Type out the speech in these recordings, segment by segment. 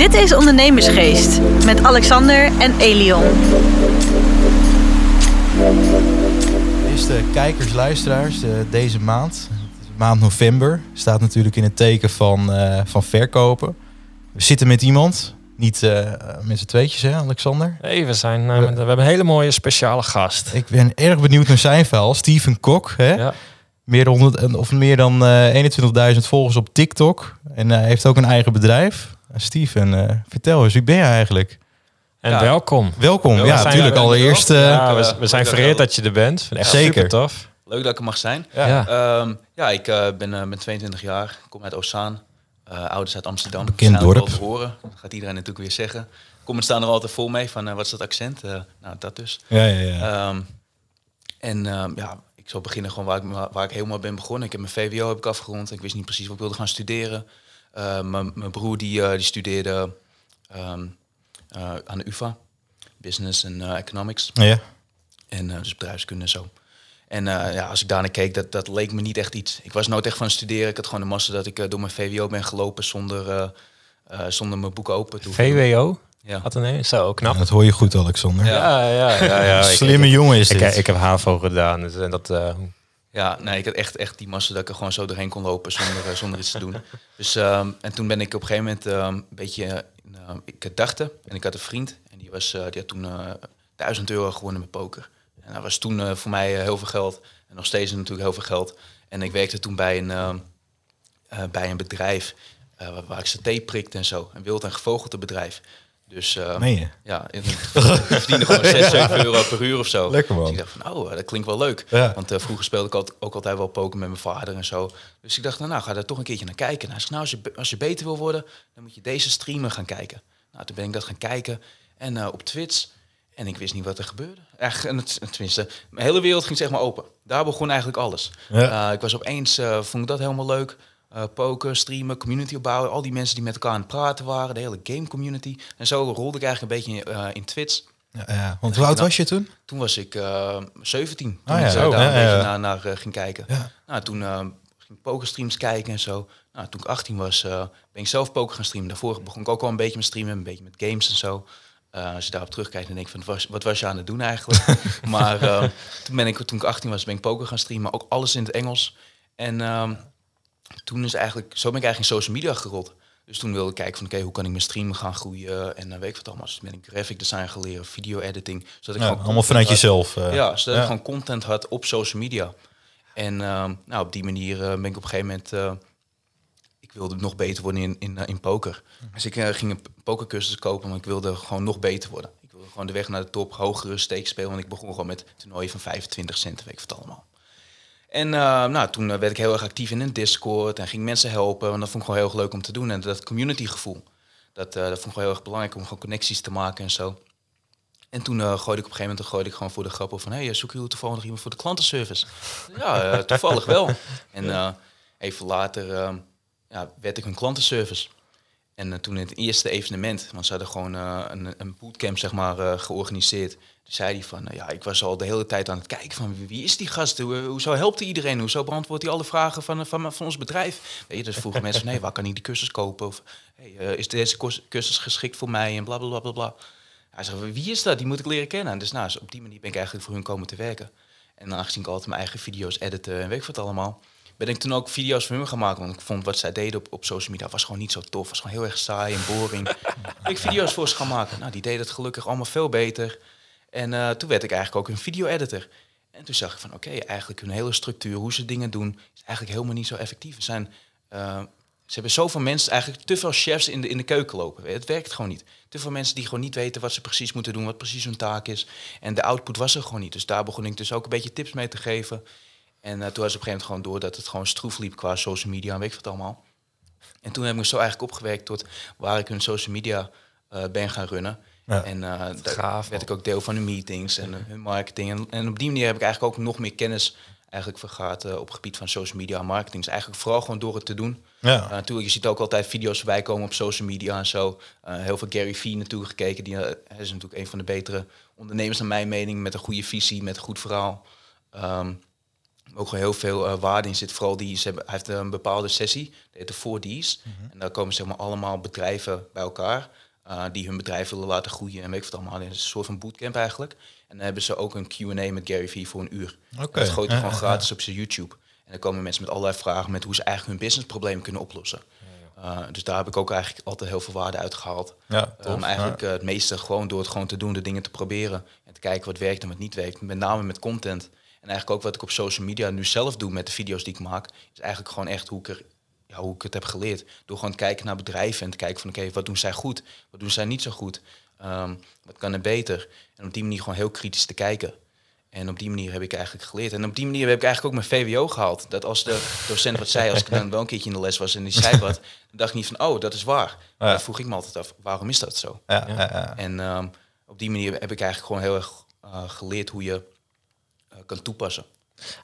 Dit is Ondernemersgeest met Alexander en Elion. Eerste kijkers, luisteraars, eh, deze maand, het is maand november, staat natuurlijk in het teken van, eh, van verkopen. We zitten met iemand, niet eh, met z'n tweetjes hè Alexander? Nee, we, zijn, uh, we, we hebben een hele mooie speciale gast. Ik ben erg benieuwd naar zijn verhaal. Steven Kok, hè? Ja. Meer, dan 100, of meer dan uh, 21.000 volgers op TikTok. En hij heeft ook een eigen bedrijf. Steven, vertel eens, wie ben je eigenlijk? En ja. welkom. Welkom, ja, ja natuurlijk allereerst. ja, we, we zijn vereerd dat je er bent. Echt Zeker. super tof. Leuk dat ik er mag zijn. Ja, ja. Um, ja ik uh, ben, uh, ben 22 jaar, kom uit Ozaan. Uh, ouders uit Amsterdam. Bekend dorp. Horen. Dat gaat iedereen natuurlijk weer zeggen. Comments staan er altijd vol mee van wat is dat accent? nou, dat dus. Ja, ja, ja. Um, en um, ja, ik zal beginnen gewoon waar ik, waar ik helemaal ben begonnen. Ik heb mijn VWO heb ik afgerond. Ik wist niet precies wat ik wilde gaan studeren. Mijn broer die, die studeerde um, aan de UvA. Business en Economics. Ja. En dus bedrijfskunde en zo. En uh, ja, als ik daarnaar keek, dat, dat leek me niet echt iets. Ik was nooit echt van studeren. Ik had gewoon de massa dat ik uh, door mijn VWO ben gelopen zonder, uh, zonder mijn boeken open. Toen VWO? Ja. Een zo knap. Ja, dat hoor je goed, Alexander. Ja, ja, ja. ja, Slimme ik, jongen is dit. Ik, ik, heb HAVO gedaan. Dus dat, ja, nee, ik had echt, echt die massa dat ik er gewoon zo doorheen kon lopen zonder, zonder iets te doen. Dus, um, en toen ben ik op een gegeven moment um, een beetje... ik had dachten en ik had een vriend. En die, was, die had toen duizend euro gewonnen met poker. En dat was toen uh, voor mij uh, heel veel geld. En nog steeds natuurlijk heel veel geld. En ik werkte toen bij een, uh, bij een bedrijf waar, waar ik saté prikte en zo. Een wild en gevogelte bedrijf. Dus je? ja, ik verdiende gewoon 6, 7 euro per uur of zo. Lekker man. Dus ik dacht van, oh, dat klinkt wel leuk. Ja. Want vroeger speelde ik altijd, ook altijd wel poker met mijn vader en zo. Dus ik dacht, nou, nou ga daar toch een keertje naar kijken. En hij zei, nou, als je, als je beter wil worden, dan moet je deze streamen gaan kijken. Nou, toen ben ik dat gaan kijken. En op Twitch... En ik wist niet wat er gebeurde. Echt, tenminste, mijn hele wereld ging zeg maar open. Daar begon eigenlijk alles. Ja. Ik was opeens, vond ik dat helemaal leuk. Uh, poker, streamen, community opbouwen. Al die mensen die met elkaar aan het praten waren. De hele game community. En zo rolde ik eigenlijk een beetje in, in Twitch. Ja, ja. Want hoe oud was je toen? Toen was ik 17. Ah, toen ja. ik oh, daar een beetje naar, naar ging kijken. Ja. Nou, toen ging ik pokerstreams kijken en zo. Nou, toen ik 18 was, ben ik zelf poker gaan streamen. Daarvoor begon ik ook al een beetje met streamen. Een beetje met games en zo. Uh, als je daarop terugkijkt, dan denk ik van, wat was, wat was je aan het doen eigenlijk? maar uh, toen, ben ik, toen ik 18 was, ben ik poker gaan streamen. Ook alles in het Engels. En uh, toen is eigenlijk, zo ben ik eigenlijk in social media gerold. Dus toen wilde ik kijken van, oké, okay, hoe kan ik mijn stream gaan groeien? En uh, weet ik wat allemaal. Dus ben ik graphic design gaan leren, video editing. Zodat ik Ja, gewoon allemaal vanuit had. jezelf. eh. Ja, zodat ja. ik gewoon content had op social media. En nou, op die manier ben ik op een gegeven moment ik wilde nog beter worden in, in, in poker. Dus ik ging een pokercursus kopen, maar ik wilde gewoon nog beter worden. Ik wilde gewoon de weg naar de top, hogere stakes spelen. Want ik begon gewoon met toernooien van 25 cent, weet ik wat allemaal. En uh, nou, toen werd ik heel erg actief in een Discord en ging mensen helpen. Want dat vond ik gewoon heel erg leuk om te doen. En dat community gevoel, dat, dat vond ik gewoon heel erg belangrijk om gewoon connecties te maken en zo. En toen uh, gooide ik op een gegeven moment gooide ik gewoon voor de grap op van... hé, hey, zoeken jullie toevallig nog iemand voor de klantenservice? ja, toevallig wel. En even later ja, werd ik een klantenservice. En toen het eerste evenement, want ze hadden gewoon een, een bootcamp zeg maar, georganiseerd. Zei hij van, ja, ik was al de hele tijd aan het kijken van wie, is die gast? Hoe, hoezo helpt hij iedereen? Hoezo beantwoordt hij alle vragen van, van, van ons bedrijf? Weet je, dus vroegen mensen, nee, waar kan ik die cursus kopen? Of hey, is deze cursus geschikt voor mij? En bla bla bla bla. Hij zei, wie is dat? Die moet ik leren kennen. En dus nou, op die manier ben ik eigenlijk voor hun komen te werken. En aangezien ik altijd mijn eigen video's editen en weet ik wat allemaal ben ik toen ook video's van hun gaan maken. Want ik vond wat zij deden op, op social media was gewoon niet zo tof. was gewoon heel erg saai en boring. ik video's voor ze gaan maken. Nou, die deden het gelukkig allemaal veel beter. En uh, toen werd ik eigenlijk ook een video-editor. En toen zag ik van, oké, eigenlijk hun hele structuur, hoe ze dingen doen, is eigenlijk helemaal niet zo effectief. Er zijn, uh, ze hebben zoveel mensen, eigenlijk te veel chefs in de, in de keuken lopen. Het werkt gewoon niet. Te veel mensen die gewoon niet weten wat ze precies moeten doen, wat precies hun taak is. En de output was er gewoon niet. Dus daar begon ik dus ook een beetje tips mee te geven. En uh, toen was op een gegeven moment gewoon door dat het gewoon stroef liep qua social media en weet ik wat allemaal. En toen heb ik me zo eigenlijk opgewerkt tot waar ik hun social media ben gaan runnen. Ja. En uh, daar werd ik ook deel van hun meetings en hun marketing. En, en, op die manier heb ik eigenlijk ook nog meer kennis eigenlijk vergaat op het gebied van social media en marketing. Dus eigenlijk vooral gewoon door het te doen. Ja. natuurlijk, je ziet ook altijd video's voorbij komen op social media en zo. heel veel Gary Vee natuurlijk gekeken. Die is natuurlijk een van de betere ondernemers naar mijn mening. Met een goede visie, met een goed verhaal. Um, ook gewoon heel veel eh, waarde in zit. Vooral die, ze hebben, hij heeft een bepaalde sessie, dat heet de 4D's. En daar komen zeg maar allemaal bedrijven bij elkaar eh, die hun bedrijf willen laten groeien en weet ik wat allemaal. Het is een soort van bootcamp eigenlijk. En dan hebben ze ook een Q&A met Gary Vee voor een uur. Oké. Dat gooit hij Ja, gewoon ja, gratis op zijn YouTube. En dan komen mensen met allerlei vragen met hoe ze eigenlijk hun businessprobleem kunnen oplossen. Uh, dus daar heb ik ook eigenlijk altijd heel veel waarde uit gehaald. Ja, tof. Um, eigenlijk uh, het meeste gewoon door het gewoon te doen, de dingen te proberen. En te kijken wat werkt en wat niet werkt. Met name met content. En eigenlijk ook wat ik op social media nu zelf doe met de video's die ik maak. Is eigenlijk gewoon echt hoe ik, er, ja, hoe ik het heb geleerd. Door gewoon te kijken naar bedrijven en te kijken van oké, wat doen zij goed? Wat doen zij niet zo goed? Um, wat kan er beter? En op die manier gewoon heel kritisch te kijken. En op die manier heb ik eigenlijk geleerd. En op die manier heb ik eigenlijk ook mijn VWO gehaald. Dat als de docent wat zei, als ik dan wel een keertje in de les was en die zei wat, dan dacht ik niet van, oh, dat is waar. Ja. Dan vroeg ik me altijd af, waarom is dat zo? Ja, ja. ja. En um, op die manier heb ik eigenlijk gewoon heel erg uh, geleerd hoe je uh, kan toepassen.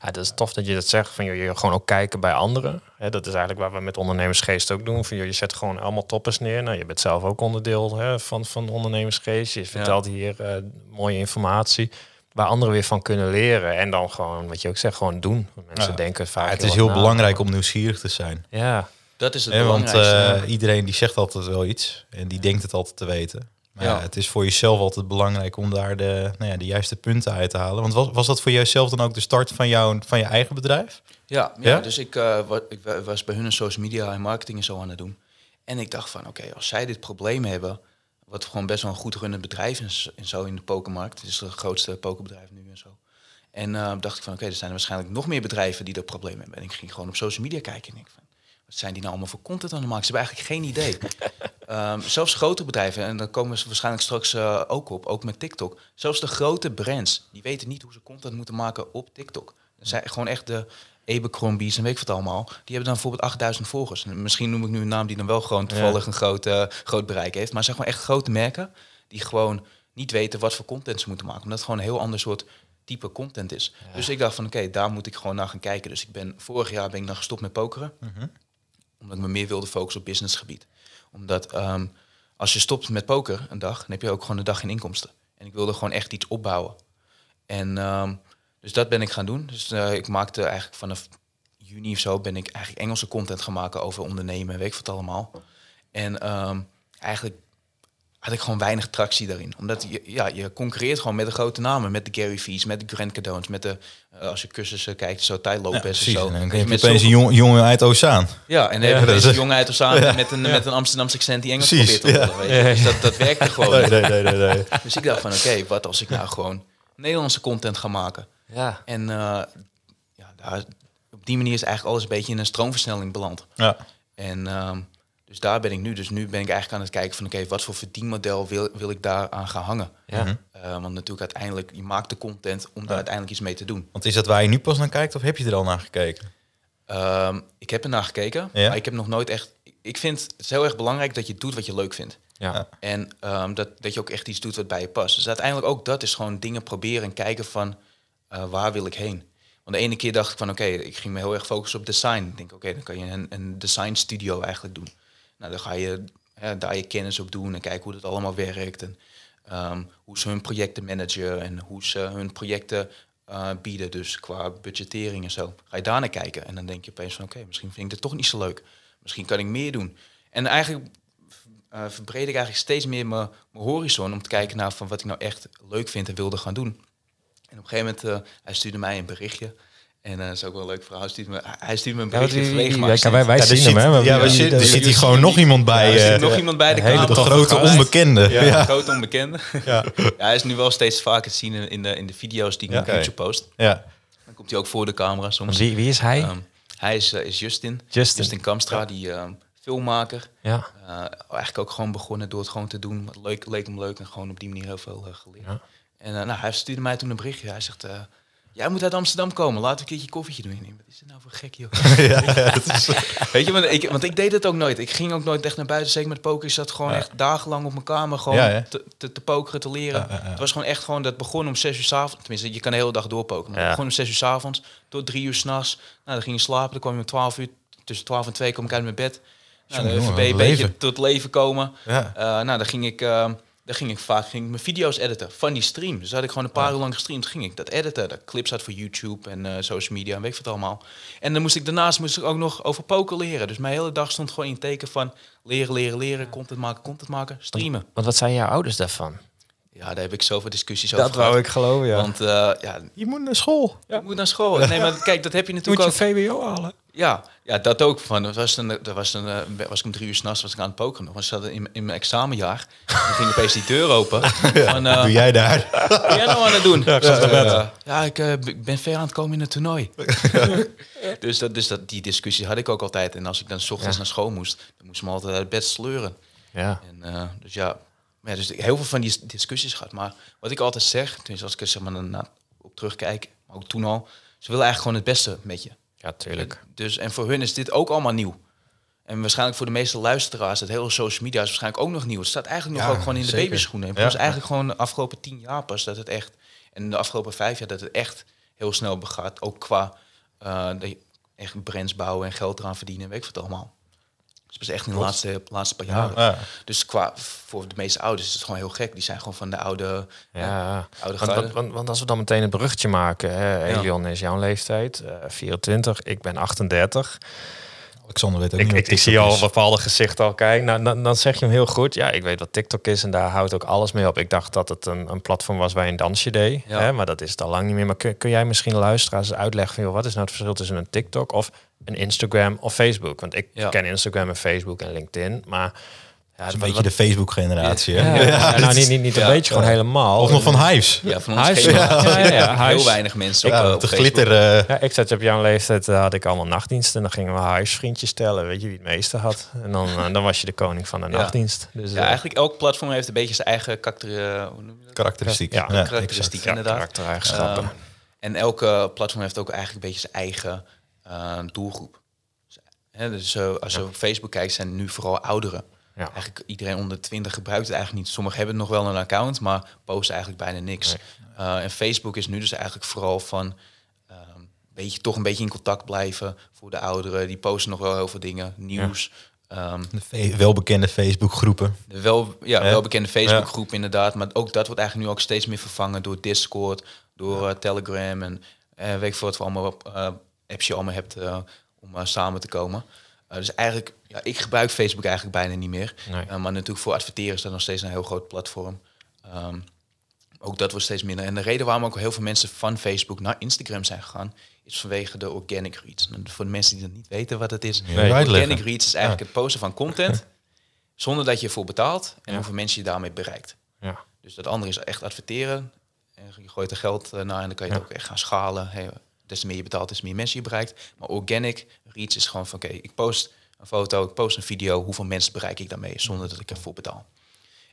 Ja, dat is tof dat je dat zegt. Van, joh, je gewoon ook kijken bij anderen. Hè, dat is eigenlijk waar we met ondernemersgeest ook doen. Van, joh, je zet gewoon allemaal toppers neer. Nou, je bent zelf ook onderdeel hè, van, van ondernemersgeest. Je vertelt ja. hier uh, mooie informatie. Waar anderen weer van kunnen leren. En dan gewoon, wat je ook zegt, gewoon doen. Mensen ja. denken vaak. Ja, het is heel belangrijk om nieuwsgierig te zijn. Ja. Dat is het He, want belangrijkste. uh, iedereen die zegt altijd wel iets. En die denkt het altijd te weten. Maar ja. het is voor jezelf altijd belangrijk om daar de, nou ja, de juiste punten uit te halen. Want was, was dat voor jezelf dan ook de start van, jou, van je eigen bedrijf? Ja, ja, ja? dus ik, uh, wat, ik was bij hun een social media en marketing en zo aan het doen. En ik dacht van, oké, okay, als zij dit probleem hebben, wat gewoon best wel een goed runnend bedrijf is en zo in de pokermarkt. Het is het grootste pokerbedrijf nu en zo. En uh, dacht ik van, oké, okay, er zijn er waarschijnlijk nog meer bedrijven die dat probleem hebben. En ik ging gewoon op social media kijken en ik van, wat zijn die nou allemaal voor content aan het maken? Ze hebben eigenlijk geen idee. um, zelfs grote bedrijven, en daar komen ze waarschijnlijk straks uh, ook op, ook met TikTok. Zelfs de grote brands, die weten niet hoe ze content moeten maken op TikTok. Dat zijn gewoon echt de Abercrombies en weet ik wat allemaal. Die hebben dan bijvoorbeeld 8000 volgers. En misschien noem ik nu een naam die dan wel gewoon toevallig ja. een groot, uh, groot bereik heeft. Maar zeg maar echt grote merken die gewoon niet weten wat voor content ze moeten maken. Omdat het gewoon een heel ander soort type content is. Ja. Dus ik dacht van oké, okay, daar moet ik gewoon naar gaan kijken. Dus ik ben vorig jaar ben ik dan gestopt met pokeren. -hmm. Omdat ik me meer wilde focussen op businessgebied. Omdat um, als je stopt met poker een dag, dan heb je ook gewoon een dag geen inkomsten. En ik wilde gewoon echt iets opbouwen. En um, dus dat ben ik gaan doen. Dus uh, ik maakte eigenlijk vanaf juni of zo ben ik eigenlijk Engelse content gaan maken over ondernemen en weet ik wat allemaal. En um, eigenlijk had ik gewoon weinig tractie daarin. Omdat je, ja, je concurreert gewoon met de grote namen. Met de Gary Vee's, met de Grant Cardone's, met de... Uh, als je cursussen kijkt, zo Ty Lopez ja, en zo. En dan je opeens een jong, jongen uit Oceaan. Ja, en dan ja, heb je een jongen uit Oceaan ja. met, een, ja. met een Amsterdamse accent die Engels precies, probeert te worden. Ja. Dus dat, dat werkte gewoon nee, nee, nee, nee, nee. Dus ik dacht van, oké, okay, wat als ik nou gewoon Nederlandse content ga maken? Ja. En uh, ja, daar, op die manier is eigenlijk alles een beetje in een stroomversnelling beland. Ja. En um, dus daar ben ik nu. Dus nu ben ik eigenlijk aan het kijken van oké, okay, wat voor verdienmodel wil, wil ik daar aan gaan hangen? Ja. Mhm. Uh, want natuurlijk uiteindelijk, je maakt de content om daar uiteindelijk iets mee te doen. Want is dat waar je nu pas naar kijkt of heb je er al naar gekeken? Um, ik heb er naar gekeken, Ja? maar ik heb nog nooit echt... Ik vind het is heel erg belangrijk dat je doet wat je leuk vindt. Ja. En um, dat, dat je ook echt iets doet wat bij je past. Dus uiteindelijk ook dat is gewoon dingen proberen en kijken van uh, waar wil ik heen. Want de ene keer dacht ik van oké, okay, ik ging me heel erg focussen op design. Ik denk oké, okay, dan kan je een, een design studio eigenlijk doen. Nou, dan ga je hè, daar je kennis op doen en kijken hoe dat allemaal werkt. En um, hoe ze hun projecten managen en hoe ze hun projecten uh, bieden. Dus qua budgettering en zo. Ga je daar naar kijken. En dan denk je opeens van oké, misschien vind ik dit toch niet zo leuk. Misschien kan ik meer doen. En eigenlijk uh, verbreed ik eigenlijk steeds meer mijn horizon om te kijken naar van wat ik nou echt leuk vind en wilde gaan doen. En op een gegeven moment, uh, hij stuurde mij een berichtje. En uh, dat is ook wel een leuk verhaal. Hij stuurde me, hij me een berichtje ja, ja, wij, wij ja, zien hem, hè? Ja, er zit, er zit hier gewoon nog iemand bij. Er zit nog iemand bij de, de hele grote onbekende. Ja, grote onbekende. Ja. ja, hij is nu wel steeds vaker te zien in de, in de video's die ik Ja. op YouTube post. Ja. Dan komt hij ook voor de camera soms. Wie, wie is hij? Um, hij is, uh, is Justin. Justin. Justin Kamstra, die um, filmmaker. ja. Uh, eigenlijk ook gewoon begonnen door het gewoon te doen. Leuk, leek hem leuk en gewoon op die manier heel veel uh, geleerd. Ja. En uh, nou, hij stuurde mij toen een berichtje. Hij zegt, uh, jij moet uit Amsterdam komen. Laten we een keertje koffietje doen. Nee, wat is dit nou voor gek, joh? ja, is, Weet je, want ik, want ik deed het ook nooit. Ik ging ook nooit echt naar buiten. Zeker met poker. Ik zat gewoon Ja. echt dagenlang op mijn kamer gewoon te, te, te pokeren, te leren. Het was gewoon echt gewoon, dat begon om zes uur s'avonds. Tenminste, je kan de hele dag doorpokeren. Maar het begon om zes uur s'avonds tot drie uur s'nachts. Nou, dan ging je slapen. Dan kwam je om twaalf uur. Tussen twaalf en twee kwam ik uit mijn bed. Nou, jongen, een beetje tot leven komen. Uh, nou, dan ging ik uh, Daar ging ik vaak ging ik mijn video's editen van die stream. Dus had ik gewoon een paar uur lang gestreamd. Ging ik dat editen, de clips uit voor YouTube en eh, social media en weet ik wat allemaal. En dan moest ik daarnaast moest ik ook nog over poker leren. Dus mijn hele dag stond gewoon in het teken van leren, leren, leren, content maken, content maken, streamen. Want wat zijn jouw ouders daarvan? Ja, daar heb ik zoveel discussies over Dat wou ik geloven, ja. Want eh, ja, Je moet naar school. je moet naar school. Nee, maar kijk, dat heb je natuurlijk ook. VWO halen? Ja, ja, dat ook. Van, dat was, een, dat was, een, eh, was ik om drie uur s'nachts was ik aan het pokeren nog. Want ik zat in, in mijn examenjaar. Dan ging opeens die deur open. Van, eh, Doe jij daar? wat ben jij nou aan het doen? Ja, ik bed. ja ik eh, b- ben ver aan het komen in het toernooi. dus dat, dus dat, die discussie had ik ook altijd. En als ik dan s ochtends naar school moest, dan moest ik me altijd uit het bed sleuren. Ja. En, dus ja, ja, dus heel veel van die discussies gehad. Maar wat ik altijd zeg, tenminste als ik er zeg maar op terugkijk, maar ook toen al, ze willen eigenlijk gewoon het beste met je. Ja, tuurlijk. Dus, en voor hun is dit ook allemaal nieuw. En waarschijnlijk voor de meeste luisteraars, het hele social media is waarschijnlijk ook nog nieuw. Het staat eigenlijk nog Ja, ook gewoon in de zeker. babyschoenen. En Ja. eigenlijk gewoon de afgelopen tien jaar pas dat het echt... En de afgelopen vijf jaar dat het echt heel snel begaat. Ook qua eh, je echt brands bouwen en geld eraan verdienen. Weet ik wat allemaal. Dus het was echt in de laatste, laatste paar jaren. Ja. Dus qua, voor de meeste ouders is het gewoon heel gek. Die zijn gewoon van de oude, Ja, oude want, want, want, want als we dan meteen een bruggetje maken. Hè, Elion is jouw leeftijd, eh 24, ik ben 38. Alexander weet ook Ik, niet ik, ik zie al is. bepaalde gezichten al kijken. Nou, dan, dan zeg je hem heel goed. Ja, ik weet wat TikTok is en daar houdt ook alles mee op. Ik dacht dat het een, een platform was waar je een dansje deed. Ja. Hè, maar dat is het al lang niet meer. Maar kun, kun jij misschien luisteraars uitleggen van... Joh, wat is nou het verschil tussen een TikTok of een Instagram of Facebook? Want ik Ja. ken Instagram en Facebook en LinkedIn. Maar ja, Dat is een wat- beetje de Facebook-generatie. hè? Ja, ja, nou, niet, niet, niet een Ja. beetje, gewoon helemaal. Of nog van Hives. ja, van Huis- geen- ja, ja, ja, heel huis. weinig mensen op, Ja, eh, op de glitter. Ja, ik zat op jouw leeftijd, eh, had ik allemaal nachtdiensten. En dan gingen we huisvriendjes stellen. Weet je wie het meeste had? En dan, eh, dan was je de koning van de Ja. nachtdienst. Dus, Ja, eigenlijk elk platform heeft een beetje zijn eigen karakter, eh, hoe noem je dat? karakteristiek. Ja, Ja, karakteristiek, inderdaad. karaktereigenschappen. Ehm, en elke platform heeft ook eigenlijk een beetje zijn eigen eh, doelgroep. Hè, dus eh, als je op Facebook kijkt, zijn het nu vooral ouderen. Ja. Eigenlijk iedereen onder de 20 gebruikt het eigenlijk niet. Sommigen hebben nog wel een account, maar posten eigenlijk bijna niks. Eh, en Facebook is nu dus eigenlijk vooral van ehm, beetje, toch een beetje in contact blijven voor de ouderen. Die posten nog wel heel veel dingen, nieuws. Ehm, De fe- welbekende Facebook-groepen. de wel, ja, Ja. welbekende Facebookgroep inderdaad. Maar ook dat wordt eigenlijk nu ook steeds meer vervangen door Discord, door Telegram en weet ik veel wat allemaal op, apps je allemaal hebt eh, om eh, samen te komen. Eh, dus eigenlijk, ja, ik gebruik Facebook eigenlijk bijna niet meer. Nee. Maar natuurlijk voor adverteren is dat nog steeds een heel groot platform. Ehm, ook dat wordt steeds minder. En de reden waarom ook heel veel mensen van Facebook naar Instagram zijn gegaan, is vanwege de organic reach. En voor de mensen die dat niet weten wat het is, Nee. organic reach is eigenlijk het posten van content zonder dat je ervoor betaalt en Ja. hoeveel mensen je daarmee bereikt. Ja. Dus dat andere is echt adverteren. En je gooit er geld naar en dan kan je het ook echt gaan schalen. Hey, des te meer je betaalt, des te meer mensen je bereikt. Maar organic reach is gewoon van oké, ik post een foto, ik post een video, hoeveel mensen bereik ik daarmee zonder dat ik ervoor betaal.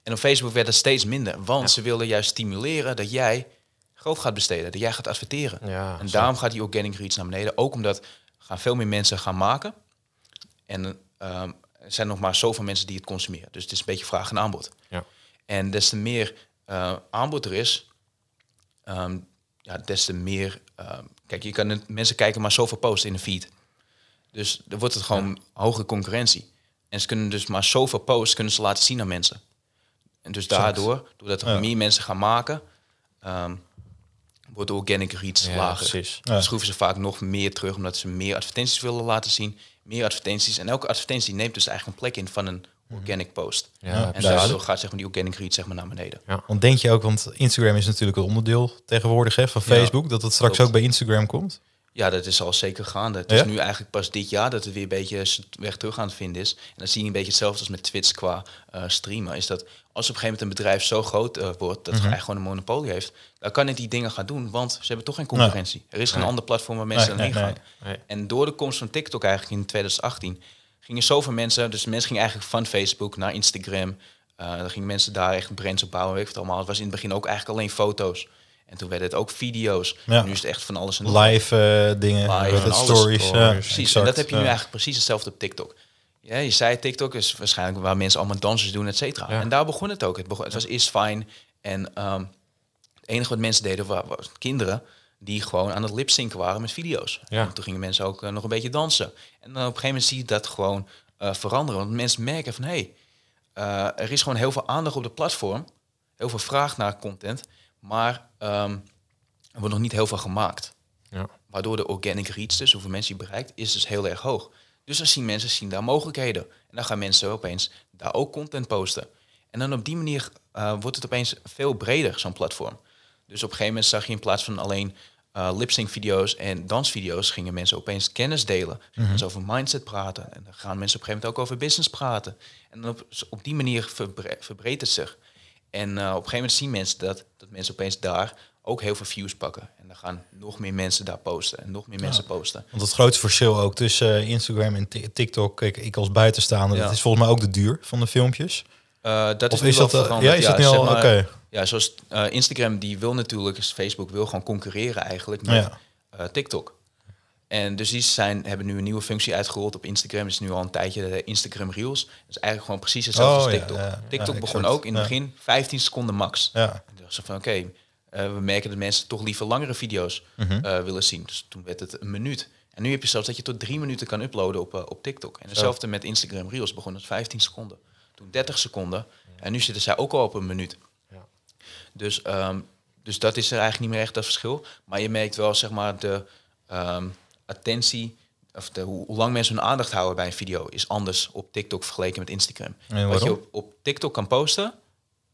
En op Facebook werd het steeds minder, want ze willen juist stimuleren dat jij geld gaat besteden, dat jij gaat adverteren. Ja, en zo. daarom gaat die organic reach naar beneden, ook omdat gaan veel meer mensen gaan maken. En ehm, er zijn nog maar zoveel mensen die het consumeren. Dus het is een beetje vraag en aanbod. Ja. En des te meer eh, aanbod er is, ehm, ja, des te meer... ehm, kijk, je kan het- mensen kijken maar zoveel posts in een feed. Dus dan wordt het gewoon hogere concurrentie. En ze kunnen dus maar zoveel posts kunnen ze laten zien aan mensen. En dus daardoor, doordat er Ja. meer mensen gaan maken, ehm, wordt de organic reach Ja, lager. precies. Ja. Dan schroeven ze vaak nog meer terug, omdat ze meer advertenties willen laten zien. Meer advertenties. En elke advertentie neemt dus eigenlijk een plek in van een organic post. Ja, En daardoor gaat zeg maar, die organic reach zeg maar, naar beneden. Want denk je ook, want Instagram is natuurlijk een onderdeel tegenwoordig hè, van Ja, Facebook, dat het straks klopt. ook bij Instagram komt. Ja, dat is al zeker gaande. Het Ja? is nu eigenlijk pas dit jaar dat het weer een beetje weg terug aan het vinden is. En dan zie je een beetje hetzelfde als met Twitch qua eh, streamen. Is dat als op een gegeven moment een bedrijf zo groot eh, wordt dat het eigenlijk gewoon een monopolie heeft, dan kan het die dingen gaan doen, want ze hebben toch geen concurrentie. Er is geen Nee. ander platform waar mensen Nee, dan heen gaan. En door de komst van TikTok eigenlijk in 2018 gingen zoveel mensen, dus mensen gingen eigenlijk van Facebook naar Instagram. Eh dan gingen mensen daar echt brands op bouwen, weet ik het allemaal. Het was in het begin ook eigenlijk alleen foto's. En toen werden het ook video's. Ja. En nu is het echt van alles en nog wat. Live eh, dingen, Live en stories. Ja, Precies, exact, en dat heb je nu ja. eigenlijk precies hetzelfde op TikTok. Ja, je zei TikTok is waarschijnlijk waar mensen allemaal dansers doen, et cetera. Ja. En daar begon het ook. Het, begon, het was eerst fijn. En ehm, het enige wat mensen deden wa- was kinderen die gewoon aan het lipzinken waren met video's. Ja. En toen gingen mensen ook eh, nog een beetje dansen. En dan op een gegeven moment zie je dat gewoon eh, veranderen. Want mensen merken van, hé, hey, eh, er is gewoon heel veel aandacht op de platform. heel veel vraag naar content, maar ehm, er wordt nog niet heel veel gemaakt. Ja. Waardoor de organic reach, dus hoeveel mensen je bereikt, is dus heel erg hoog. Dus dan zien mensen zien daar mogelijkheden. En dan gaan mensen opeens daar ook content posten. En dan op die manier wordt het opeens veel breder, zo'n platform. Dus op een gegeven moment zag je in plaats van alleen uh, lip-sync video's en dansvideo's, gingen mensen opeens kennis delen. Mm over mindset praten. En dan gaan mensen op een gegeven moment ook over business praten. En op, op die manier verbre verbreedt het zich. En uh, op een gegeven moment zien mensen dat, dat mensen opeens daar ook heel veel views pakken. En dan gaan nog meer mensen daar posten en nog meer mensen posten. Want het grootste verschil ook tussen uh, Instagram en TikTok, ik, ik als buitenstaander, ja. dat is volgens mij ook de duur van de filmpjes. Uh, dat of is, is dat veranderd. ja, is dat nu zeg al maar, oké? Ja, zoals uh, Instagram die wil natuurlijk, dus Facebook wil gewoon concurreren eigenlijk met Ja. TikTok. En dus die zijn, hebben nu een nieuwe functie uitgerold op Instagram. Is nu al een tijdje de Instagram Reels. Dat is eigenlijk gewoon precies hetzelfde Oh, als TikTok. ja. TikTok begon ook in het begin 15 seconden max. Ja. En ze van oké, eh, we merken dat mensen toch liever langere video's Mhm. eh, willen zien. Dus toen werd het een minuut. En nu heb je zelfs dat je tot drie minuten kan uploaden op, eh, op TikTok. En hetzelfde met Instagram Reels begon het 15 seconden. Toen 30 seconden. En nu zitten zij ook al op een minuut. Ja. Dus, ehm, dus dat is er eigenlijk niet meer echt dat verschil. Maar je merkt wel, zeg maar, de ehm, attentie... Of de, hoe, lang mensen hun aandacht houden bij een video... is anders op TikTok vergeleken met Instagram. Wat je op, op TikTok kan posten...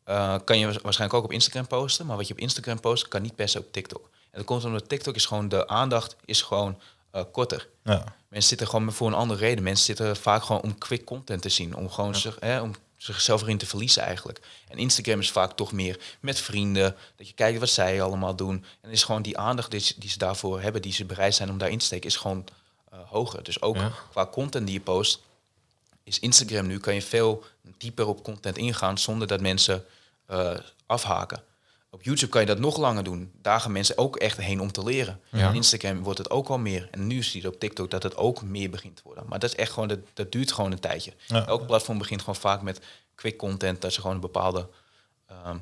eh, kan je wa- waarschijnlijk ook op Instagram posten. Maar wat je op Instagram post, kan niet per se op TikTok. En dat komt omdat TikTok is gewoon... De aandacht is gewoon eh, korter. Ja. Mensen zitten gewoon voor een andere reden. Mensen zitten vaak gewoon om quick content te zien. Om gewoon zich, hè, om zichzelf erin te verliezen eigenlijk. En Instagram is vaak toch meer met vrienden. Dat je kijkt wat zij allemaal doen. En is gewoon die aandacht die, ze- die ze daarvoor hebben, die ze bereid zijn om daarin te steken, is gewoon eh, hoger. Dus ook Ja. qua content die je post, is Instagram nu, kan je veel dieper op content ingaan zonder dat mensen eh, afhaken. Op YouTube kan je dat nog langer doen. Daar gaan mensen ook echt heen om te leren. Ja. En Instagram wordt het ook wel meer. En nu zie je op TikTok dat het ook meer begint te worden. Maar dat is echt gewoon, dat, dat duurt gewoon een tijdje. Ja. Elk platform begint gewoon vaak met quick content, dat ze gewoon een bepaalde ehm,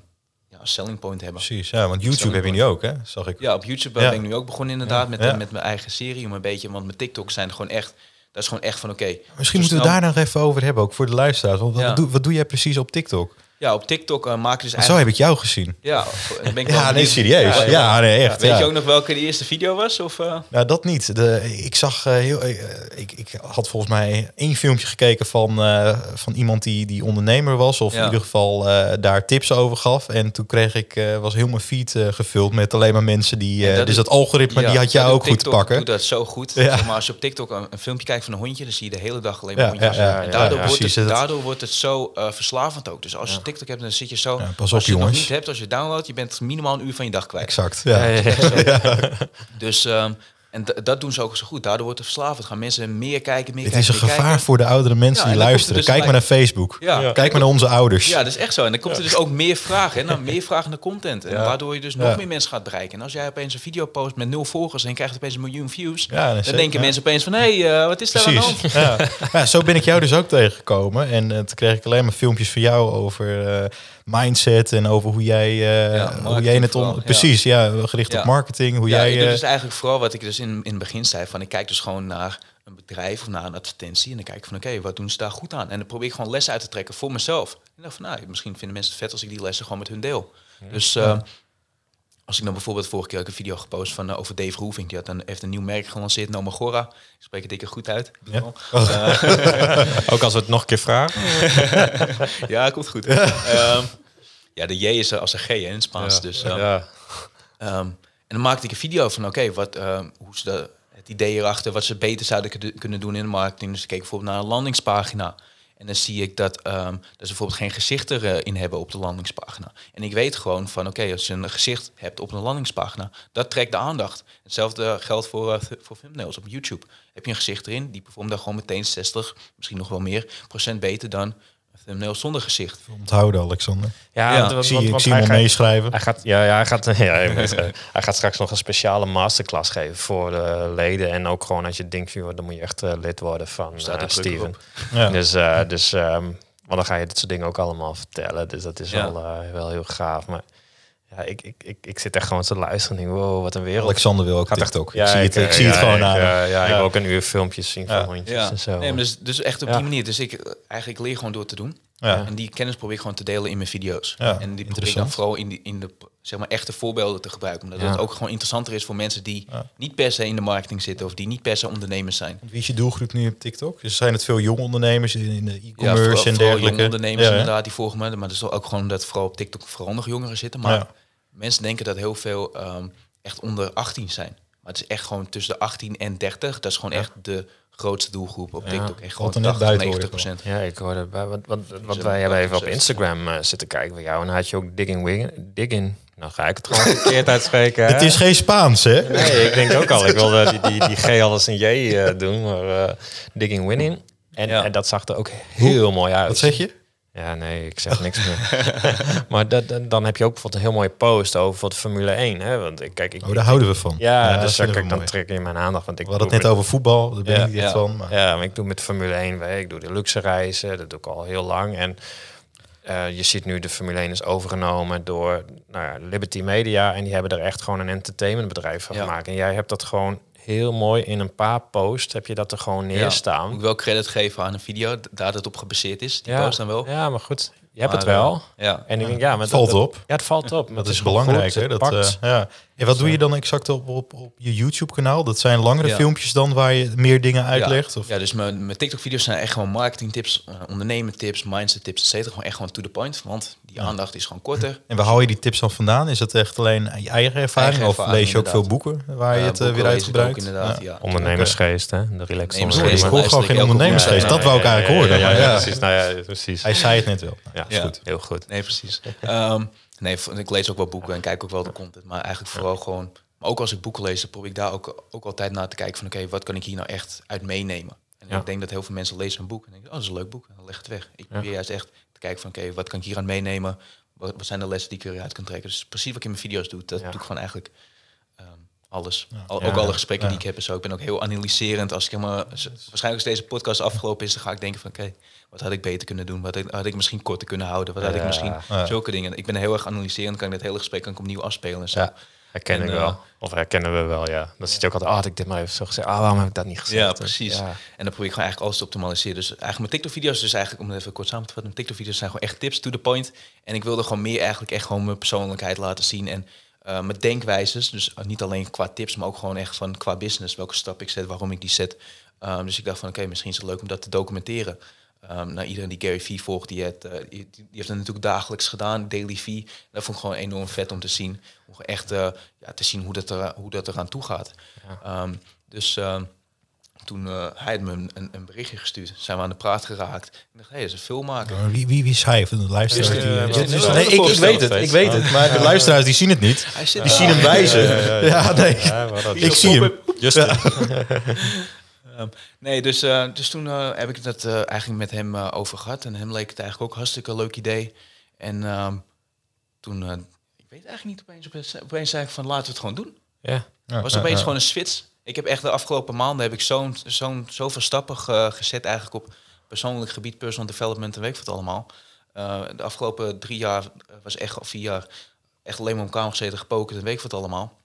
ja, selling point hebben. Precies, ja, want YouTube heb je nu ook, hè? Zag ik. Ja, op YouTube Ja. ben ik nu ook begonnen inderdaad met, Ja. met mijn eigen serie om een beetje, want met TikTok zijn gewoon echt, dat is gewoon echt van oké. Misschien moeten we daar nog even over hebben, ook voor de luisteraars. Want wat, Ja. doe, wat doe jij precies op TikTok? Ja, op TikTok eh, maken dus Want zo eigenlijk. heb ik jou gezien. Ja, ben ik Ja, nee, serieus. Ja, Ja, nee, echt. Weet ja. je ook nog welke de eerste video was? Of, eh? Nou, dat niet. De, ik zag eh, heel. ik, ik had volgens mij één filmpje gekeken van, van iemand die, die ondernemer was. Of in ieder geval daar tips over gaf. En toen kreeg ik, was heel mijn feed gevuld met alleen maar mensen die. Dat dus dat algoritme, die had jij dat ook goed te pakken. doet dat zo goed. Ja. Zeg maar als je op TikTok een, een filmpje kijkt van een hondje, dan zie je de hele dag alleen maar Ja, hondjes. ja, ja, en daardoor, ja, wordt het, daardoor wordt het zo verslavend ook. Dus als. TikTok hebt, dan zit je zo... Ja, pas op, als je het nog jongens. niet hebt, als je downloadt, je bent minimaal een uur van je dag kwijt. Exact. Ja. Ja, ja, ja. Dus ehm, en dat doen ze ook zo goed. Daardoor wordt het verslavend. Gaan mensen meer kijken, meer Het kijken, is een gevaar kijken. voor de oudere mensen Ja, die en dan luisteren. er dus Kijk maar naar Facebook. Ja. Ja. Kijk maar naar onze ouders. Ja, dat is echt zo. En dan komt er dus ook meer vragen. Hè? Nou, meer vragen naar content. En Ja. waardoor je dus Ja. nog meer mensen gaat bereiken. En als jij opeens een video post met nul volgers en je krijgt opeens een miljoen views, dan zeker, denken ja. mensen opeens van, hé, hey, eh, wat is daar aan de hand? Ja. ja, zo ben ik jou dus ook tegengekomen. En eh, toen kreeg ik alleen maar filmpjes van jou over eh, mindset en over hoe jij, eh, Ja, hoe jij het ja. precies, ja, gericht Ja. op marketing, hoe jij. dus eigenlijk vooral wat ik dus in, in het begin zei. Van ik kijk dus gewoon naar een bedrijf of naar een advertentie. En dan kijk ik van oké, wat doen ze daar goed aan? En dan probeer ik gewoon lessen uit te trekken voor mezelf. En dan dacht van nou, misschien vinden mensen het vet als ik die lessen gewoon met hun deel. Dus eh, als ik dan bijvoorbeeld vorige keer ook een video gepost van eh, over Dave Roofing. Die had een, heeft een nieuw merk gelanceerd, Nomagora. Ik spreek het dikke goed uit. Ja. wel. Ook als we het nog een keer vragen. Ja, komt goed. Ehm, ja, de J is er als een G hè, in het Spaans. Dus, ehm, ja. Ehm, en dan maakte ik een video van, oké, wat ehm, hoe ze de, het idee erachter, wat ze beter zouden kun- kunnen doen in de marketing. Dus ik keek bijvoorbeeld naar een landingspagina. En dan zie ik dat, ehm, dat ze bijvoorbeeld geen gezicht erin hebben op de landingspagina. En ik weet gewoon van, oké, als je een gezicht hebt op een landingspagina, dat trekt de aandacht. Hetzelfde geldt voor, eh, voor thumbnails op YouTube. Heb je een gezicht erin, die performt dan gewoon meteen 60, misschien nog wel meer, procent beter dan een thumbnail zonder gezicht. Onthouden, Alexander. Ja, Ja, want- Ik want- zie, ik zie hem meeschrijven. Hij gaat, ja, ja, hij gaat, ja, hij weet, eh, hij gaat straks nog een speciale masterclass geven voor de leden. En ook gewoon als je denkt, dan moet je echt eh, lid worden van Staat druk Steven. Ja. Dus, eh, dus ehm, want dan ga je dit soort dingen ook allemaal vertellen. Dus dat is Ja. wel, eh, wel heel gaaf. Maar ja, ik, ik, ik, ik zit echt gewoon te luisteren en denk, wow, wat een wereld. Alexander wil ook Gaat echt-. Ja, ik zie het, ik zie het ja, gewoon aan. eh, ja, ik Ja. wil ook een uur filmpjes zien van Ja. hondjes Ja, en zo. nee, maar dus, dus echt op Ja. die manier. Dus ik eigenlijk leer gewoon door te doen. Ja. En die kennis probeer ik gewoon te delen in mijn video's. Ja, en die probeer ik dan vooral in, die, in de zeg maar, echte voorbeelden te gebruiken. Omdat Ja. het ook gewoon interessanter is voor mensen die Ja. niet per se in de marketing zitten of die niet per se ondernemers zijn. Wie is je doelgroep nu op TikTok? Dus zijn het veel jonge ondernemers in de Ja, e-commerce vooral, en vooral dergelijke? jonge ondernemers Ja, inderdaad, die volgen me. Maar dat is ook gewoon dat vooral op TikTok vooral nog jongeren zitten. Maar Ja. mensen denken dat heel veel ehm, echt onder 18 zijn. Maar het is echt gewoon tussen de 18 en 30. Dat is gewoon echt de grootste doelgroep op Ja. TikTok. Echt Valt gewoon er net 80, buiten, hoor 90 ik wel. procent. Ja, ik hoorde bij, want Zo, wij hebben even op 68. Instagram eh, zitten kijken bij jou en dan had je ook Digging Wing, Digging. Nou ga ik het gewoon verkeerd uitspreken. hè? Het is geen Spaans, hè? Nee, ik denk ook al. Ik wilde die, die, die G alles een J eh, doen, maar eh, Digging Winning. En, Ja. en dat zag er ook heel mooi uit. Wat zeg je? Ja, nee, ik zeg niks meer. maar dat, dat- dan heb je ook bijvoorbeeld een heel mooie post over voor de Formule 1. Hè? Want ik kijk, ik, Oh, daar houden we van. ja, dat dus kijk, we dan trek je mijn aandacht. Want ik We hadden het net over voetbal, daar ben Ja, ik niet echt ja. van. Maar. ja, maar ik doe met Formule 1 weg. Ik doe de luxe reizen. Dat doe ik al heel lang. En eh, je ziet nu de Formule 1 is overgenomen door nou ja, Liberty Media. En die hebben er echt gewoon een entertainmentbedrijf van Ja. gemaakt. En jij hebt dat gewoon heel mooi in een paar posts. Heb je dat er gewoon Moet neerstaan. ik wel credit geven aan een video, daar dat op gebaseerd is. Die Ja, post dan wel. ja, maar goed. Je hebt Maar, het wel. eh, ja. En ik denk, ja, maar Het valt dat- op. Ja, het valt op. maar Dat het is belangrijk, goed, hè? Dat, eh, ja. En wat doe je dan exact op, op, op je YouTube-kanaal? Dat zijn langere Ja. filmpjes dan waar je meer dingen uitlegt? Ja, Of? ja dus mijn, mijn TikTok-video's zijn echt gewoon marketingtips, uh, ondernemertips, mindset-tips, et cetera. Gewoon echt gewoon to the point, want die aandacht is gewoon korter. En waar haal je die tips dan vandaan? Is dat echt alleen je eigen ervaring? Eigen of lees je ook veel boeken waar je Ja, het eh, boeken weer uitgebruikt? inderdaad, Ja. ja. Ondernemersgeest, hè? De relaxed Ondernemersgeest. Ik hoor gewoon geen ondernemersgeest. Dat wou ik eigenlijk horen. Ja, ja, maar ja, ja. precies. Nou ja, precies. Hij zei het net wel. Ja, Ja. goed. Heel goed. Nee, precies. Ehm, nee, ik lees ook wel boeken en kijk ook wel de content. Maar eigenlijk vooral gewoon... Maar ook als ik boeken lees, dan probeer ik daar ook, ook altijd naar te kijken van... Oké, wat kan ik hier nou echt uit meenemen? En Ja. ik denk dat heel veel mensen lezen een boek en denken... Oh, dat is een leuk boek. En dan leg het weg. Ik probeer juist echt te kijken van... Oké, wat kan ik hier aan meenemen? Wat, wat zijn de lessen die ik eruit kan trekken? Dus precies wat ik in mijn video's doe. Dat Ja. doe ik gewoon eigenlijk ehm, alles. Al, Ja. ook alle gesprekken Ja. die ik heb en zo. Ik ben ook heel analyserend. Als ik helemaal... Waarschijnlijk als deze podcast afgelopen is... dan ga ik denken van... Oké, wat had ik beter kunnen doen? Wat had, had ik misschien korter kunnen houden? Wat had ik misschien... Ja. Zulke dingen. Ik ben heel erg analyserend. Kan ik dat hele gesprek kan ik opnieuw afspelen en zo. Ja. Herken En, ik eh, wel. Of herkennen we wel, ja. Dan zit je ook altijd, ah, had ik dit maar even zo gezegd. Ah, waarom heb ik dat niet gezegd? Ja, precies. Ja. En dan probeer ik gewoon eigenlijk alles te optimaliseren. Dus eigenlijk mijn TikTok-video's, dus eigenlijk om het even kort samen te vatten, mijn TikTok-video's zijn gewoon echt tips to the point. En ik wilde gewoon meer eigenlijk echt gewoon mijn persoonlijkheid laten zien en eh, mijn denkwijzes. Dus eh, niet alleen qua tips, maar ook gewoon echt van qua business, welke stap ik zet, waarom ik die zet. Ehm, dus ik dacht van, oké, misschien is het leuk om dat te documenteren. Ehm nou, iedereen die Gary Vee volgt, die, heeft, eh, die, die heeft het natuurlijk dagelijks gedaan, Daily Vee. Dat vond ik gewoon enorm vet om te zien. Om echt eh, ja, te zien hoe dat, er, hoe dat eraan toe gaat. Ehm, dus ehm, toen eh, hij had me een, een, berichtje gestuurd, zijn we aan de praat geraakt. Ik dacht, hé, hey, dat is een filmmaker. Maar Wie, wie, wie is hij? Van de luisteraars die- nee, ik, ik weet het, ik weet het. Maar de luisteraars die zien het niet. Hij zit Die zien hem wijzen. Ja, nee. Ja, Ik zie hem. Justin. Ehm, nee, dus, eh, dus toen eh, heb ik het eh, eigenlijk met hem eh, over gehad. En hem leek het eigenlijk ook hartstikke leuk idee. En ehm, toen, eh, ik weet eigenlijk niet, opeens, opeens, opeens zei ik van laten we het gewoon doen. Ja. Ja, was opeens ja. gewoon een switch. Ik heb echt de afgelopen maanden heb ik zo'n zo'n zoveel stappen ge- gezet eigenlijk op persoonlijk gebied, personal development en weet ik wat allemaal. Eh, de afgelopen drie jaar was echt of vier jaar echt alleen maar op kamer gezeten, gepokerd en weet ik wat allemaal.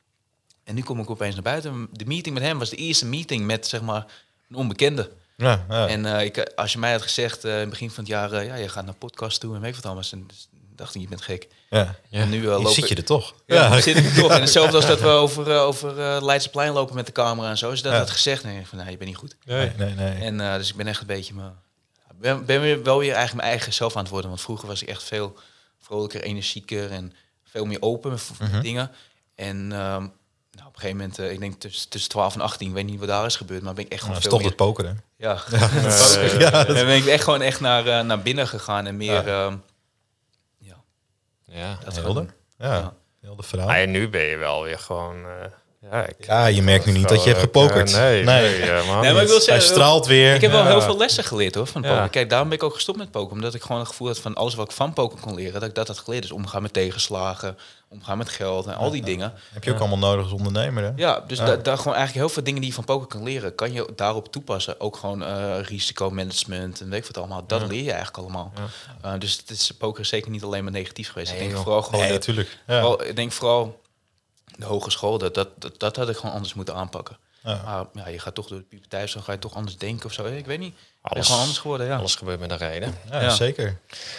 En nu kom ik opeens naar buiten. De meeting met hem was de eerste meeting met zeg maar een onbekende. Ja, ja. En eh, ik, als je mij had gezegd eh, in het begin van het jaar, eh, ja, je gaat naar podcast toe en weet wat allemaal, dan dacht ik, je bent gek. ja. En nu eh, loop zit ik- je er toch. ja, zit ik er toch. En hetzelfde als dat we over, eh, over eh, Leidseplein lopen met de camera en zo. Als je dat Ja. had gezegd, nee, van, nou, je bent niet goed. Nee, nee, nee. En eh, dus ik ben echt een beetje me, ben, ben weer, wel weer eigenlijk mijn eigen zelf aan het worden. Want vroeger was ik echt veel vrolijker, energieker en veel meer open voor Mhm. dingen. En ehm, op een gegeven moment, eh, ik denk tussen, tussen 12 en 18, ik weet niet wat daar is gebeurd, maar ben ik echt gewoon Nou, veel stop het meer... pokeren. Ja, Ja, En ben ik echt gewoon echt naar, eh, naar binnen gegaan en meer... Ja. ehm, ja, Ja. dat Helder. gewoon. Ja, Ja. helder verhaal. Maar nu ben je wel weer gewoon... Ja, ik, Ja, je merkt nu niet dat je hebt gepokerd. nee, Nee. nee, helemaal Nee, maar ik Hij straalt weer. Ik heb wel heel veel lessen geleerd hoor van Ja. poker. Kijk, daarom ben ik ook gestopt met poker. Omdat ik gewoon het gevoel had van alles wat ik van poker kon leren, dat ik dat had geleerd. Dus omgaan met tegenslagen, omgaan met geld en al die dingen. heb je ook allemaal nodig als ondernemer, hè? Ja, dus da- daar gewoon eigenlijk heel veel dingen die je van poker kan leren, kan je daarop toepassen. Ook gewoon eh, risicomanagement en weet ik wat allemaal. Dat leer je eigenlijk allemaal. Eh, dus het is, poker is zeker niet alleen maar negatief geweest. Nee, ik denk joh. vooral gewoon, Nee, natuurlijk. Ik denk vooral de hogeschool, dat, dat, dat, dat had ik gewoon anders moeten aanpakken. Ja. Maar ja, je gaat toch door de puberteit, zo ga je toch anders denken of zo. Ik weet niet. Alles- gewoon anders geworden, ja. Alles gebeurt met een reden. Ja, Ja. zeker.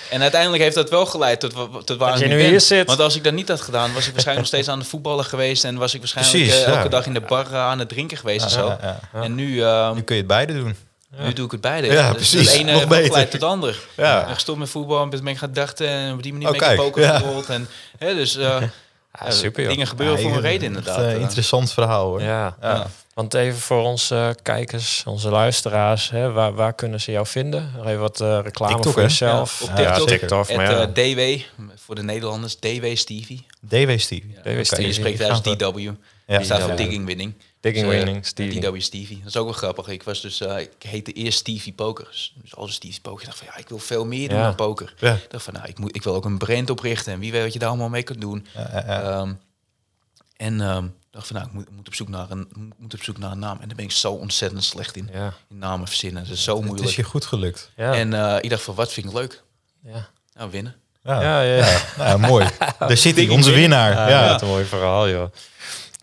En uiteindelijk heeft dat wel geleid tot, tot waar Dat ik je nu ben. hier zit. Want als ik dat niet had gedaan, was ik waarschijnlijk nog steeds aan het voetballen geweest. En was ik waarschijnlijk Precies, eh, elke ja. dag in de bar eh, aan het drinken geweest en Ja, zo. ja, ja. En nu, Nu kun je het beide doen. nu doe ik het beide. Ja, Dus precies. Het ene Nog heeft beter. geleid tot het ander. Ja. Ik ben gestopt met voetbal en ben ik gaan dachten en op die manier Oh, ben ik poker ja. En, hè, dus eh, Ja, super joh. dingen gebeuren voor Ja, een reden echt, inderdaad. eh, Eh, interessant verhaal, hoor. Ja. Ja. Want even voor onze kijkers, onze luisteraars, hè, waar, waar kunnen ze jou vinden? Nog even wat eh, reclame TikTok, voor jezelf. Ja, op Ja, TikTok. TikTok, het maar ja. eh, DW, voor de Nederlanders, DW Stevie. DW Steve. DW. Stevie. Je spreekt hè? DW. Ja. Die staat voor. Digging Winning. Digging Dus, eh, Winning, Stevie. DW Stevie. Dat is ook wel grappig. Ik was dus, eh, ik heette eerst Stevie Pokers. Dus als Stevie Poker, ik dacht van ja, ik wil veel meer doen Ja. dan poker. Ja. Ik dacht van nou, ik, moet, ik wil ook een brand oprichten en wie weet wat je daar allemaal mee kunt doen. Ja, ja, ja. Ehm, en ehm, ik dacht van nou, ik moet, ik moet op zoek naar een, moet op zoek naar een naam. En daar ben ik zo ontzettend slecht in. Ja. In namen verzinnen. Dat is zo het moeilijk. is je goed gelukt. Ja. En eh, ik dacht van wat vind ik leuk? ja. Nou, winnen. Ja, Ja, ja, ja. Nou, mooi. Daar zit hij, onze winnaar. Ja, Ja, Wat een mooi verhaal, joh.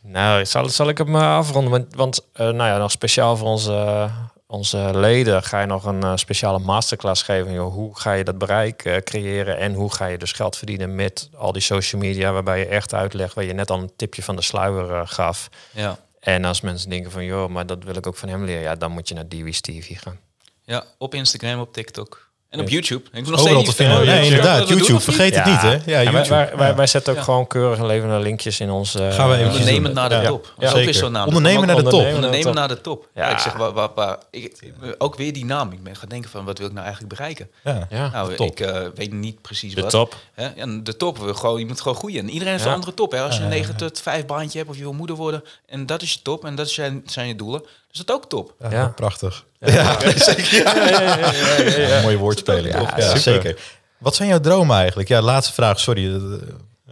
Nou, zal, zal ik hem eh, afronden? Want, want eh, nou ja, nog speciaal voor onze, onze leden ga je nog een eh, speciale masterclass geven. Joh. Hoe ga je dat bereik creëren en hoe ga je dus geld verdienen met al die social media, waarbij je echt uitlegt, waar je net al een tipje van de sluier gaf. Ja. En als mensen denken van, joh, maar dat wil ik ook van hem leren, ja, dan moet je naar Dewey Stevie gaan. ja, op Instagram, op TikTok. En op. YouTube. Ik wil nog Overal steeds te vinden. Ja, inderdaad. we doen, YouTube, vergeet het niet, hè? Ja, En wij, YouTube. wij, wij, Ja. wij zetten ook Ja. gewoon keurig levende linkjes in onze... Gaan we eventjes Ondernemen doen. naar de top. Ja, Zo is zeker. zo'n naam. Ondernemen naar de top. Ondernemen naar de de top. Ja. Ja. ik zeg, waar, waar, waar, ik, ook weer die naam. Ik ben gaan denken van, wat wil ik nou eigenlijk bereiken? Ja. Ja. Nou, top. ik eh, weet niet precies De wat. top. Hè? Ja, de top. We gewoon, je moet gewoon groeien. En iedereen heeft Ja. een andere top. Hè? Als je een ja, 9 tot 5 baantje hebt of je wil moeder worden. En dat is je top. En dat zijn, zijn je doelen. Dus dat is ook top. Ja, Ja. prachtig. Ja, Ja, mooie woordspeling. Ja, zeker. Wat zijn jouw dromen eigenlijk? Ja, laatste vraag, sorry. eh,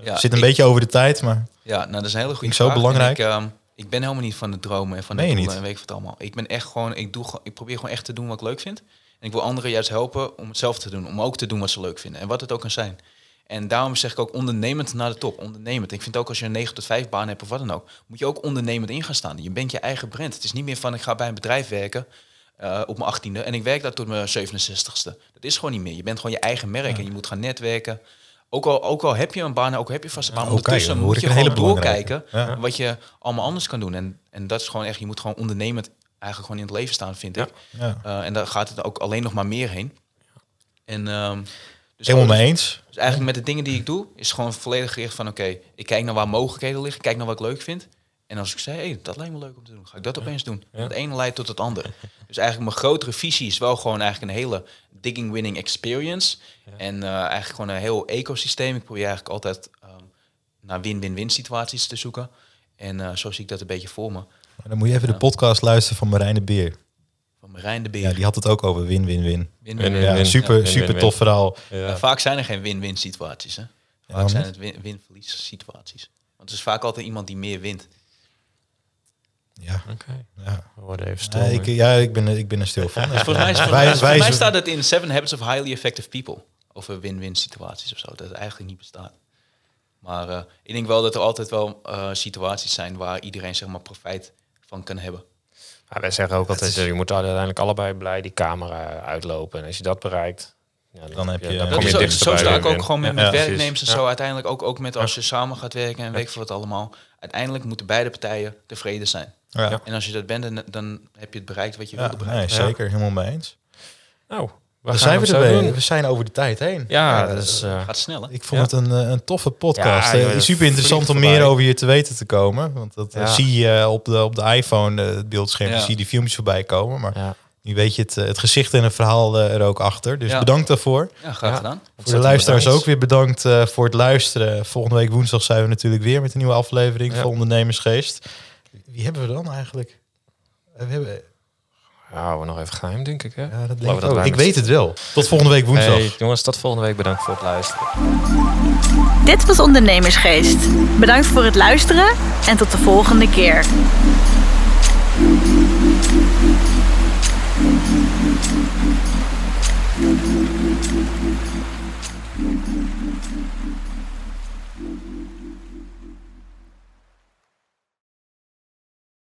Ja, zit een ik- beetje over de tijd, maar Ja, nou, dat is een hele goede zo vraag. En belangrijk. Ik, ehm, ik ben helemaal niet van de dromen en van de Nee, doelen niet. en weet ik wat allemaal. Ik ben echt gewoon, ik, doe, gewoon- ik probeer gewoon echt te doen wat ik leuk vind. En ik wil anderen juist helpen om het zelf te doen. Om ook te doen wat ze leuk vinden. En wat het ook kan zijn. En daarom zeg ik ook ondernemend naar de top. Ondernemend. Ik vind ook als je een 9 tot 5 baan hebt of wat dan ook, moet je ook ondernemend in gaan staan. Je bent je eigen brand. Het is niet meer van ik ga bij een bedrijf werken eh, op mijn 18e en ik werk daar tot mijn 67ste. Dat is gewoon niet meer. Je bent gewoon je eigen merk en je moet gaan netwerken. Ook al, ook al heb je een baan, ook heb je vaste baan, Oh, ondertussen moet je gewoon doorkijken Ja. wat je allemaal anders kan doen. En, en dat is gewoon echt, je moet gewoon ondernemend eigenlijk gewoon in het leven staan, vind ik. Eh, en daar gaat het ook alleen nog maar meer heen. En, ehm, dus helemaal dus- mee eens. dus eigenlijk met de dingen die ik doe, is gewoon volledig gericht van oké, ik kijk naar waar mogelijkheden liggen, kijk naar wat ik leuk vind. En als ik zeg, hey, dat lijkt me leuk om te doen, ga ik dat opeens doen. Het ene leidt tot het andere. Dus eigenlijk mijn grotere visie is wel gewoon eigenlijk een hele digging winning experience. En eh, eigenlijk gewoon een heel ecosysteem. Ik probeer eigenlijk altijd ehm, naar win-win-win situaties te zoeken. En eh, zo zie ik dat een beetje voor me. Maar dan moet je even de podcast luisteren van Marijn de Beer. Van Marijn de Beer. Ja, die had het ook over win-win-win. Ja, super, Ja, super tof verhaal. Ja, vaak zijn er geen win-win situaties. Hè? Vaak zijn het win- win-verlies situaties. Want er is vaak altijd iemand die meer wint. Ja, Oké, ja. we worden even stil. Ja, ik, ja ik, ben, er- ik ben er stil van. Volgens mij, is- volgens Wij- mij, volgens wij- mij staat het in Seven Habits of Highly Effective People. Over win-win situaties of zo. Dat het eigenlijk niet bestaat. Maar eh, ik denk wel dat er altijd wel eh, situaties zijn waar iedereen zeg maar profijt van kan hebben. Ja, wij zeggen ook altijd, is- eh, je moet uiteindelijk allebei blij die camera uitlopen. En als je dat bereikt, ja, Dan heb je- dan Dat Dat kom is je zo sta ik ook gewoon met, Ja, met ja, werknemers en Ja. zo. Uiteindelijk ook, ook met als je samen gaat werken en weet ik veel wat allemaal. Uiteindelijk moeten beide partijen tevreden zijn. Ja. Ja. En als je dat bent, dan, dan heb je het bereikt wat je Ja, wilde nee, bereiken. zeker. Helemaal mee eens. Nou, we zijn we er zo weer. doen. We zijn over de tijd heen. Ja, Ja, dus, eh, Gaat snel, hè? Ik vond Ja. het een, eh, een toffe podcast. Ja, Eh, joh, super interessant om meer over je te weten te komen. Want dat Ja. zie je op de, op de iPhone, het beeldscherm, Ja. zie je die filmpjes voorbij komen. Maar ja. nu weet je het, het gezicht en het verhaal er ook achter. Dus Ja. bedankt daarvoor. Ja, graag Ja. gedaan. Voor de luisteraars ook weer bedankt eh, voor het luisteren. Volgende week woensdag zijn we natuurlijk weer met een nieuwe aflevering Ja. van Ondernemersgeest. Wie hebben we dan eigenlijk? We hebben, houden we nog even geheim, denk ik. Hè? ja, dat Geloof denk ik dat ook. wij Ik weet het wel. Tot volgende week woensdag. Hey, jongens, tot volgende week. Bedankt voor het luisteren. Dit was Ondernemersgeest. Bedankt voor het luisteren en tot de volgende keer.